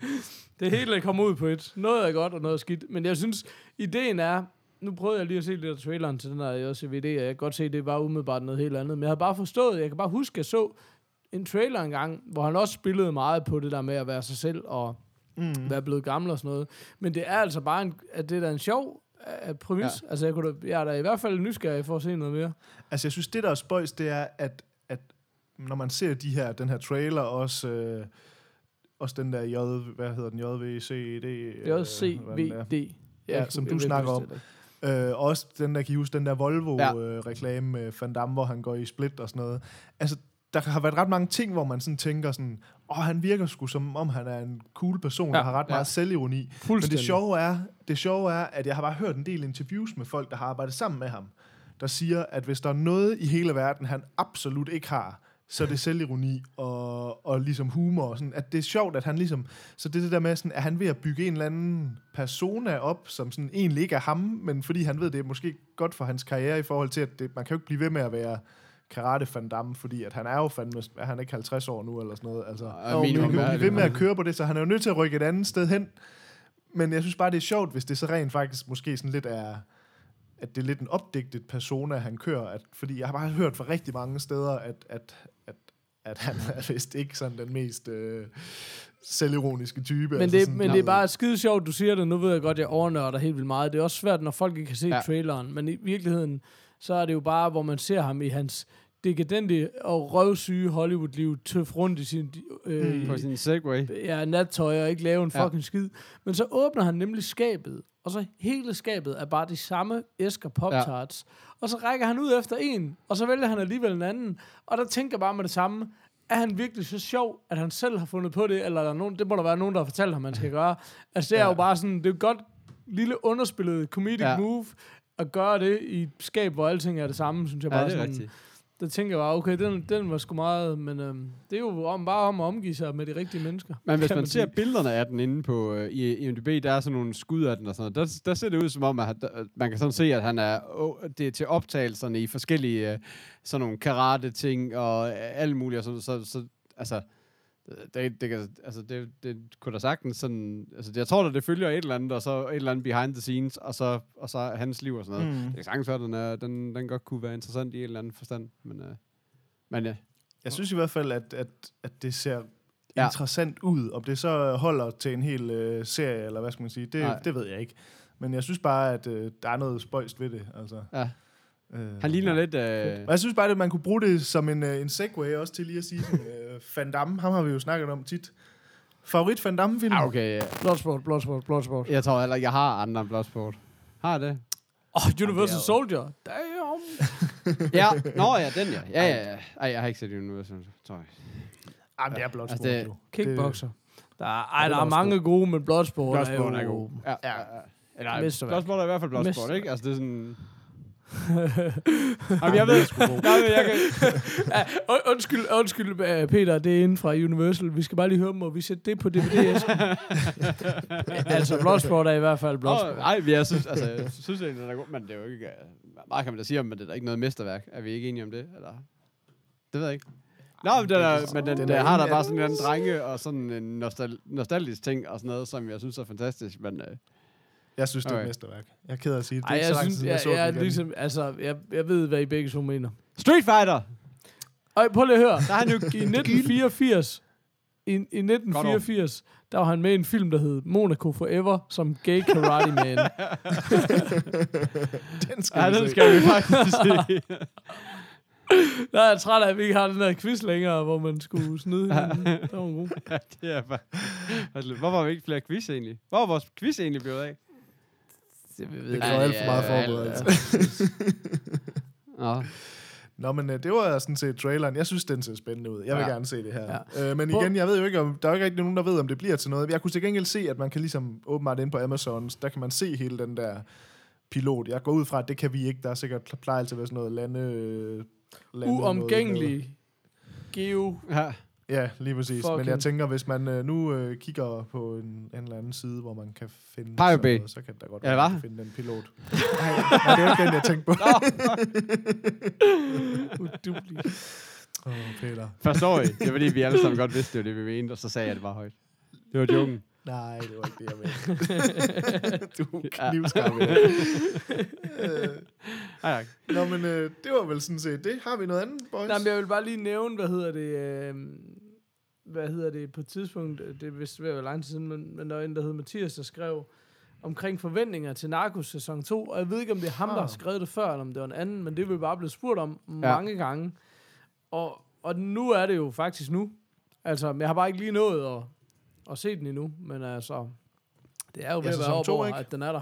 det hele kommer ud på et. Noget er godt, og noget er skidt. Men jeg synes, ideen er... Nu prøvede jeg lige at se lidt af traileren til den her JCVD, og jeg kan godt se, at det var umiddelbart noget helt andet. Men jeg har bare forstået, jeg kan bare huske, at jeg så en trailer engang, hvor han også spillede meget på det der med at være sig selv og
mm.
være blevet gammel og sådan noget. Men det er altså bare en, at det er da en sjov uh, præmis. Ja. Altså, jeg, kunne da, jeg er da i hvert fald nysgerrig for at se noget mere.
Altså, jeg synes, det der er spøjs, det er, at, at når man ser de her, den her trailer, også, øh, også den der J, hvad hedder den, JVCD? øh, hvad den er.
JCVD.
Ja, som du snakker om. Øh, også den der, kan I huske, den der
Ja.
Volvo-reklame med Van Damme, hvor han går i split og sådan noget. Altså, der har været ret mange ting, hvor man sådan tænker sådan, åh, han virker sgu som om, han er en cool person, ja, der har ret
ja.
meget selvironi. Men det sjove, er, det sjove er, at jeg har bare hørt en del interviews med folk, der har arbejdet sammen med ham, der siger, at hvis der er noget i hele verden, han absolut ikke har, så er det selvironi og, og ligesom humor. Og sådan, at det er sjovt, at han ligesom... Så det er det der med, sådan, at han ved at bygge en eller anden persona op, som sådan egentlig ikke er ham, men fordi han ved, det er måske godt for hans karriere i forhold til, at det, man kan jo ikke blive ved med at være karate Van Damme, fordi at han er jo fandme, er han ikke 50 år nu, eller sådan noget. Altså,
Og
og man kan jo blive ved med at køre på det, så han er jo nødt til at rykke et andet sted hen. Men jeg synes bare, det er sjovt, hvis det så rent faktisk måske sådan lidt er, at det er lidt en opdigtet persona, han kører. At, fordi jeg har bare hørt fra rigtig mange steder, at, at, at, at han er vist ikke sådan den mest øh, selvironiske type.
Men,
altså
det,
sådan,
men det er bare skide sjovt, du siger det. Nu ved jeg godt, jeg overnørder helt vildt meget. Det er også svært, når folk ikke kan se ja.
Ja.
traileren. Men i virkeligheden, så er det jo bare, hvor man ser ham i hans dekadente og røvsyge Hollywood-liv tøf rundt i sin øh,
på sin segway.
ja, nattøj og ikke lave en
Ja.
fucking skid. Men så åbner han nemlig skabet, og så hele skabet er bare de samme æsker Pop-Tarts. Ja. Og så rækker han ud efter en, og så vælger han alligevel en anden. Og der tænker bare med det samme, er han virkelig så sjov, at han selv har fundet på det, eller er der nogen, det må der være nogen, der har fortalt ham, man skal gøre. Altså det er
Ja.
jo bare sådan, det er et godt lille underspillet comedic ja.
Ja.
move, at gøre det i et skab, hvor alting er det samme, synes jeg bare.
Ja, det er
sådan,
rigtigt.
Der tænker jeg bare, okay, den, den var sgu meget, men øhm, det er jo om, bare om at omgive sig med de rigtige mennesker.
Men hvis
kan
man ser billederne af den inde på øh, i IMDb, der er sådan nogle skud af den og sådan noget, der, der ser det ud som om, at der, man kan sådan se, at han er, oh, det er til optagelserne i forskellige øh, sådan nogle karate-ting og øh, alt muligt. Og sådan, så, så, altså, det, det, kan, altså det, det kunne da sagtens sådan, altså jeg tror da, det følger et eller andet, og så et eller andet behind the scenes, og så, og så hans liv og sådan noget.
Mm.
Det kan sagtens være, den, er, den, den godt kunne være interessant i en eller anden forstand, men, øh, men ja.
Jeg synes i hvert fald, at, at, at det ser
Ja.
ja. interessant ud. Om det så holder til en hel øh, serie, eller hvad skal man sige, det,
Nej.
det ved jeg ikke. Men jeg synes bare, at øh, der er noget spøjst ved det. Altså.
Ja.
Øh,
Han ligner lidt... Øh,
Og jeg synes bare, at man kunne bruge det som en, øh, en segway også til lige at sige, sådan, øh, Van Damme, ham har vi jo snakket om tit. Favorit Van Damme-film?
ah, okay, ja.
Bloodsport, Bloodsport, Bloodsport.
Jeg tror heller ikke, jeg har andre end Bloodsport. Har jeg det?
Åh, oh, Universal
Jamen, er
Soldier. Damn.
ja. Nå ja, den ja. Ja, ja, ja. Ej, jeg har ikke set Universal, tror jeg.
Jamen, det er Bloodsport,
Altså, det-
jo.
Kickboxer. Der er, ej, der
er
er mange gode, men Bloodsport,
Bloodsport
er
er
jo...
god. Ja, ja. ja. Eller. Bloodsport er i hvert fald Bloodsport, ikke? Altså, det er sådan... Jamen, jeg ved... jeg, ved, jeg kan...
Ja, und- undskyld, undskyld, øh, Peter, det er inden fra Universal. Vi skal bare lige høre, må vi sætte det på DVD-æsken? altså, Bloodsport er i hvert fald Bloodsport.
Åh, Ej, men jeg synes, altså, jeg synes egentlig, den er god, men det er jo ikke... øh, Meget kan man da sige om, men det er da ikke noget mesterværk. Er vi ikke enige om det? Eller? Det ved jeg ikke. Nå, men den, er, men den,
Den
den har der
ingen
bare sådan en anden drenge og sådan en nostal- nostalgisk ting og sådan noget, som jeg synes er fantastisk. Men øh,
Jeg synes, det er
Okay.
et mesterværk. Jeg er ked af at sige det. Det
Ej,
er ikke
jeg
så lang tid
synes, jeg,
jeg så
jeg, jeg, ligesom, altså, jeg, jeg ved, hvad I begge to mener.
Street Fighter!
Ej, prøv lige at høre.
Der er han jo
I 1984, i, i 1984, der var han med i en film, der hed Monaco Forever, som gay karate man.
Den skal
Ja,
vi
den skal vi faktisk se.
Der er jeg træt af, at vi ikke har den der quiz længere, hvor man skulle snyde hinanden. Det var god.
ja, det er bare... Altså, Hvorfor har vi ikke flere quiz egentlig? Hvor er vores quiz egentlig blevet af?
Det,
Det kræver alt for meget forberedelse.
Nå,
Nå, men øh, det var sådan set traileren. Jeg synes, den ser spændende ud. Jeg vil
Ja.
gerne se det her.
Ja.
Øh, men igen, jeg ved jo ikke, om der er jo ikke rigtig nogen, der ved, om det bliver til noget. Jeg kunne til gengæld se, at man kan ligesom åbenbart ind på Amazon, der kan man se hele den der pilot. Jeg går ud fra, at det kan vi ikke. Der er sikkert plejer til at være sådan noget lande... lande
Uomgængelig geo.
ja.
Ja, lige præcis. Fucking. Men jeg tænker, hvis man øh, nu øh, kigger på en, en eller anden side, hvor man kan finde
Pirate
sådan
Bay.
noget, så kan der godt
Ja,
være, man finde den pilot. nej, nej, det er ikke den, jeg tænkte på.
Udubelig.
Åh, oh, Peter.
Forstår I? Det er fordi, vi alle sammen godt vidste, det var det, vi mente, og så sagde jeg det bare højt. Det var joken.
Nej, det var ikke det, jeg mente. du er knivskarp. Øh,
ej.
Nå, men øh, det var vel sådan set det. Har vi noget andet, boys?
Nej, men jeg vil bare lige nævne, hvad hedder det, øh, hvad hedder det på et tidspunkt, øh, det er vist ved at være lang tid siden, men, men der var en, der hed Mathias, der skrev omkring forventninger til Narcos sæson 2, og jeg ved ikke, om det er ham, der har
Ah.
skrevet det før, eller om det var en anden, men det er vi bare blevet spurgt om
Ja.
mange gange. Og, og nu er det jo faktisk nu. Altså, jeg har bare ikke lige nået at, at se den endnu, men altså, det er jo ved
Ja,
at være over, at den er der.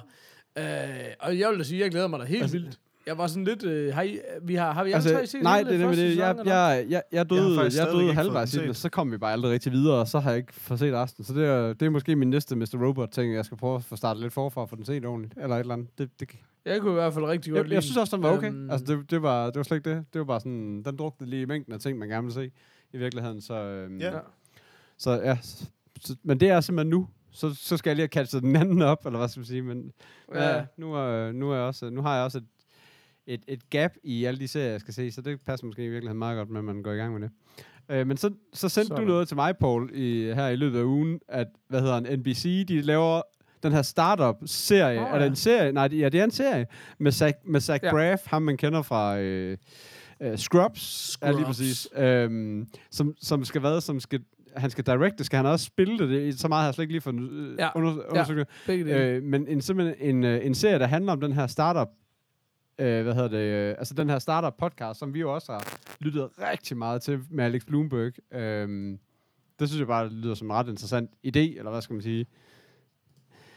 Øh, og jeg vil da sige, at jeg glæder mig da helt
Altså-
vildt. Jeg var sådan lidt, øh, har, I, vi har, har vi
Altså,
tre set
nej, det er nemlig det. Jeg,
sæson,
jeg, jeg, jeg døde,
Jeg
jeg, døde halvvejs i
den
så kom vi bare aldrig rigtig videre, og så har jeg ikke fået set resten. Så det er, det er måske min næste Mr. Robot-ting, jeg skal prøve at få startet lidt forfra for den set ordentligt, eller et eller andet. Det, det,
Jeg kunne i hvert fald rigtig godt
jeg, jeg synes også, den var okay.
Øhm,
Altså, det, det, var, det var slet ikke det. Det var bare sådan, den drukte lige i mængden af ting, man gerne vil se i virkeligheden. Så, øhm,
Ja.
så ja, så, så, men det er simpelthen nu. Så, så skal jeg lige have catchet den anden op, eller hvad skal man sige. Men ja.
Ja.
nu, er, nu, er jeg også, nu har jeg også et, et, et gap i alle de serier, jeg skal se, så det passer måske i virkeligheden meget godt med, at man går i gang med det. Øh, men så, så sendte
Sådan.
du noget til mig, Paul, i, her i løbet af ugen, at, hvad hedder en NBC, de laver den her startup-serie. Oh, er det
ja.
en serie? Nej, det- ja, det er en serie med Zach, med Zach
Ja.
ja. Braff, ham man kender fra øh, øh, Scrubs, Scrubs. Ja, lige præcis. Øhm, som, som skal hvad, som skal, han skal directe, skal han også spille det? det så meget har jeg slet ikke lige fået øh,
Ja.
ja. under, undersøgt det.
Begge dele.
Øh, men en, simpelthen en, øh, en serie, der handler om den her startup, øh, hvad hedder det, øh, altså den her startup podcast, som vi jo også har lyttet rigtig meget til med Alex Bloomberg. Øh, det synes jeg bare lyder som en ret interessant idé, eller hvad skal man sige?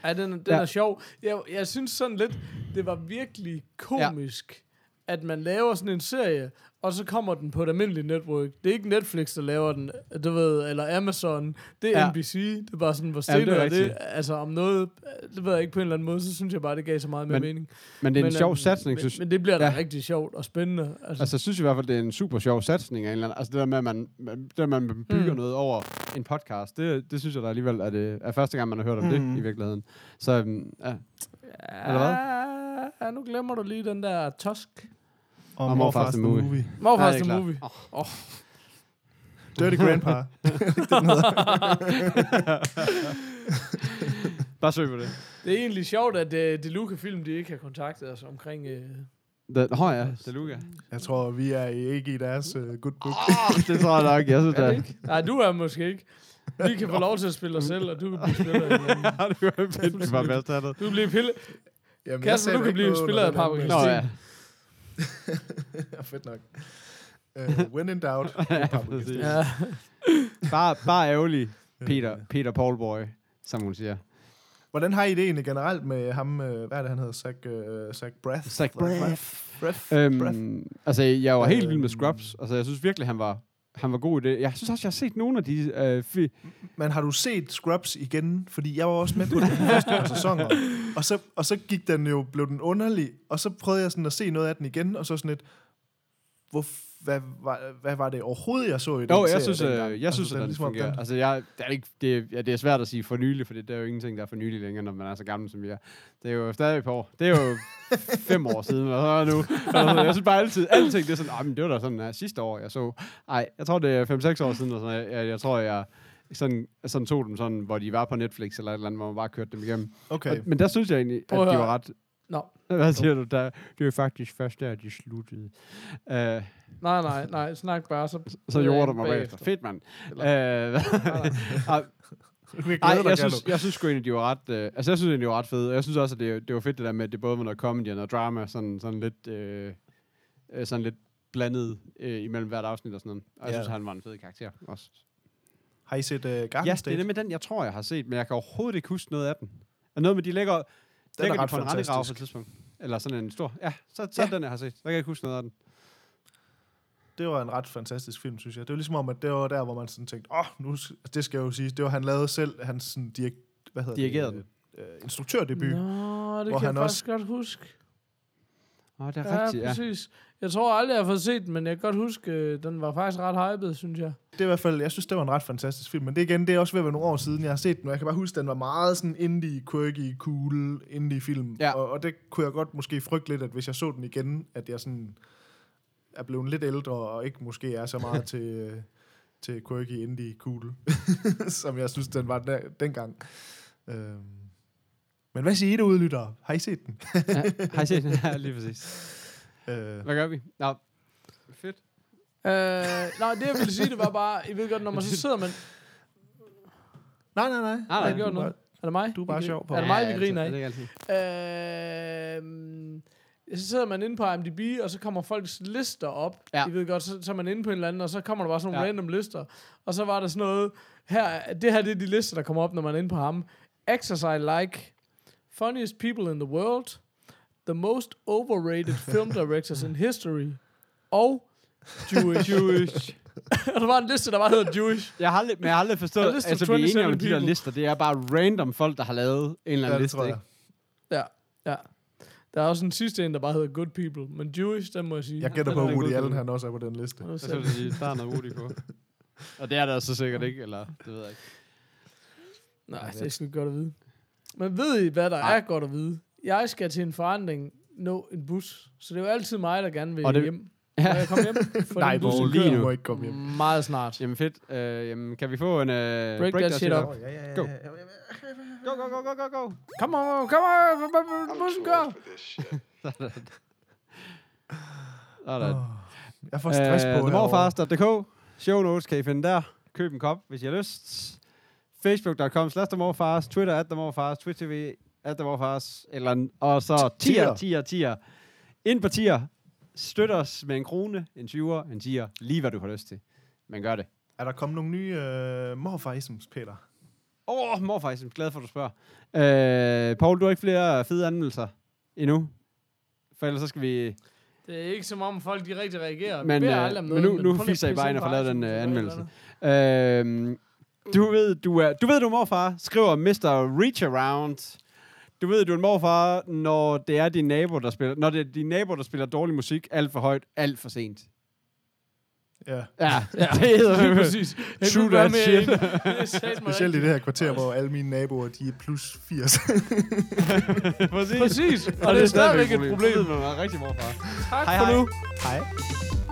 Ja, den, den
Ja.
er sjov. Jeg, jeg synes sådan lidt, det var virkelig komisk, ja. at man laver sådan en serie, og så kommer den på et almindeligt network. Det er ikke Netflix, der laver den, du ved, eller Amazon. Det er
Ja.
NBC. Det er bare sådan, hvor
Ja, det
stille
er
ja, det.
rigtigt.
Altså om noget, det ved jeg ikke på en eller anden måde, så synes jeg bare, det gav så meget mere
Men-
mening.
Men det er en sjov
øhm,
satsning,
men,
synes
men det bliver da
Ja.
rigtig sjovt og spændende. Altså,
Altså, jeg synes i hvert fald, det er en super sjov satsning af en eller anden. Altså, det der med, at man, det der, man bygger
Mm.
noget over en podcast, det, det synes jeg da alligevel er, det, er første gang, man har hørt om mm. Det i virkeligheden. Så um, ja,
ja,
eller
Ja, nu glemmer du lige den der Tusk.
Og
Og
Morfars the
Movie.
Movie.
Morfars
er
the. Movie.
Åh.
Dirty Grandpa.
bare søg på det.
Det er egentlig sjovt, at uh, det Luca-film, de ikke har kontaktet os omkring... Uh,
det Nå ja, det er Luca.
Jeg tror, vi er ikke i deres uh, good book.
Oh, det tror jeg nok. Jeg synes,
er det
det
ikke? Nej, du er måske ikke. Vi kan få lov til at spille os selv, og du kan blive spiller.
Ja, det var fedt, det var bedst af det.
Du kan blive pille.
Jamen,
Kasper, du kan blive spiller af
anden.
Nå ja.
Fedt nok. Uh, when in doubt.
Ja.
Ja.
Bare, bare ærgerlig, Peter, Peter Paulboy, som hun siger.
Hvordan har I det egentlig generelt med ham, øh, hvad er det, han hedder? Zach, uh, Zach Braff?
Zach Braff.
Braff. Braff. Braff.
Øhm, altså, jeg var helt vild med
Øhm.
Scrubs. Altså, jeg synes virkelig, han var, han var god i det. Jeg synes også, jeg har set nogle af de... Øh, fi-
Men har du set Scrubs igen? Fordi jeg var også med på den første par sæsoner. Og så, og så gik den jo, blev den underlig, og så prøvede jeg sådan at se noget af den igen, og så sådan lidt, hvor, hvad, hvad, hvad var det overhovedet, jeg så i den
Jo, jeg synes,
dengang?
øh, jeg synes
den
at
er
den
ligesom, om
fungerer.
den-
Altså, jeg, det, er ikke, det, ja, det er svært at sige for nylig, for det er jo ingenting, der er for nylig længere, når man er så gammel, som er. Det er jo stadig et par år. Det er jo fem år siden, og så er nu. Altså, jeg synes bare altid, alting, det er sådan, "Ej, men det var da sådan, uh, sidste år, jeg så. Nej, jeg tror, det er 5-6 år siden, og sådan, jeg, jeg, jeg tror, jeg sådan, sådan tog dem sådan, hvor de var på Netflix eller et eller andet, hvor man bare kørte dem igennem.
Okay.
Og, men der synes jeg egentlig, at
at
de var ret...
Nå,
Hvad siger du der? Det er faktisk først der, de sluttede. Uh,
nej, nej, nej, snak bare. Så,
så gjorde du mig bagefter. Fedt, mand. Uh, uh,
kan
Ej, jeg synes, jeg synes sgu egentlig, de var ret... Øh, altså, jeg synes egentlig, de var ret fede. Jeg synes også, at det, det var fedt det der med, at det både var noget comedy og noget drama, sådan, sådan lidt... Øh, øh, sådan lidt blandet øh, imellem hvert afsnit og sådan noget. Og jeg
Ja.
synes, han var en fed karakter også.
Har I set uh, Garden
Ja, det
State?
er nemlig den, jeg tror, jeg har set, men jeg kan overhovedet ikke huske noget af den. Og noget med, de lægger,
Den
lægger
er
de
ret
på en på et
fantastisk.
tidspunkt. Eller sådan en stor... Ja, så, så
Ja.
den, jeg har set. Så kan jeg ikke huske noget af den.
Det var en ret fantastisk film, synes jeg. Det var ligesom om, at det var der, hvor man sådan tænkte, åh, oh, nu, s- det skal jeg jo sige, det var han lavede selv, hans sådan, direk, hvad hedder
Dirigerede
det?
den.
Øh, instruktørdebut.
Nå, det
Hvor
kan
han
jeg faktisk godt huske.
Åh, det er
Ja,
rigtigt, ja.
præcis. Jeg tror aldrig, jeg har fået set den, men jeg kan godt huske, øh, den var faktisk ret hyped, synes jeg.
Det er i hvert fald, jeg synes, det var en ret fantastisk film. Men det igen, det er også ved at være nogle år siden, jeg har set den. Og jeg kan bare huske, den var meget sådan indie, quirky, cool indie film.
Ja.
Og, og, det kunne jeg godt måske frygte lidt, at hvis jeg så den igen, at jeg sådan er blevet lidt ældre, og ikke måske er så meget til, øh, til quirky, indie, cool, som jeg synes, den var der, dengang. Øhm. Men hvad siger I derude, lyttere? Har I set den?
ja. Har I set den? Ja, lige præcis.
Øh,
Hvad gør vi? Nå, fedt.
Øh, nej, det jeg ville sige, det var bare, I ved godt, når man så sidder man...
nej, nej, nej.
Nej, nej.
jeg gjort noget? Er det mig?
Du er bare
Vi
sjov på
Er det
mig.
vi griner
af?
af?
Det er ikke altid.
Øh, så sidder man inde på IMDb, og så kommer folks lister op.
Ja.
I ved godt, så, så er man inde på en eller anden, og så kommer der bare sådan nogle
Ja.
random lister. Og så var der sådan noget, her, det her det er de lister, der kommer op, når man er inde på ham. I like, funniest people in the world, the most overrated film directors in history, og Jewish.
Jewish.
og der var en liste, der bare hedder Jewish.
Jeg har aldrig, men jeg har aldrig forstået,
list
altså vi er enige
27
om de der
people.
lister, det er bare random folk, der har lavet en eller
Ja,
anden
det
liste, ikke?
Ja, ja. Der er også en sidste en, der bare hedder Good People, men Jewish, den må jeg sige.
Jeg gætter på, at Woody Allen han også er på den liste.
Jeg skulle sige, der er noget Woody på. Og det er der så sikkert ikke, eller det ved jeg ikke.
Nej, det er sgu ikke godt at vide. Men ved I, hvad der
Nej.
er godt at vide? Jeg skal til en forandring nå en bus, så det er jo altid mig, der gerne vil
Og det-
hjem. Må jeg komme hjem? For
Nej,
den bus,
Paul,
kører
lige nu må ikke komme hjem.
Meget snart.
Jamen fedt. Øh, jamen, kan vi få en... Øh,
Break that shit up.
Ja, ja, ja.
Go.
ja, ja, ja.
Go, go, go, go, go, go.
Kom on, kom on, bussen kører.
Sådan.
Jeg får stress på
Uh,
herovre.
themorfars.dk Show notes kan I finde der. Køb en kop, hvis I har lyst. Facebook.com slash. Twitter at themorfars. Twitch TV at themorfars. Eller, en- og så tier, tier, tier. Ind på tier. Støt os med en krone, en 20'er, en 10'er. Lige hvad du har lyst til. Men gør det.
Er der kommet nogle nye uh, morfarisms, Peter?
Åh, oh, er glad for, at du spørger. Øh, Paul, du har ikke flere fede anmeldelser endnu. For ellers så skal vi...
Det er ikke som om folk de rigtig reagerer.
Men,
Vi beder
øh,
aldrig om
men
noget,
nu- nu
prøv lige
fisser I
at
bare ind og får lavet den, øh, anmeldelse.
eller eller.
Øh, du ved, du er, du ved, du er morfar, skriver Mr. Reach Around. Du ved, du er en morfar, når det er din nabo, der spiller, når det er din nabo, der spiller dårlig musik alt for højt, alt for sent.
Ja.
Ja,
Ja,
det hedder
lige præcis.
True that shit.
Det
Specielt i det her kvarter, hvor alle mine naboer, de er plus 80.
Præcis.
Præcis. Og det er stadigvæk et problem.
Det er rigtig morfar.
Tak
Hej,
for
hej.
nu.
Hej.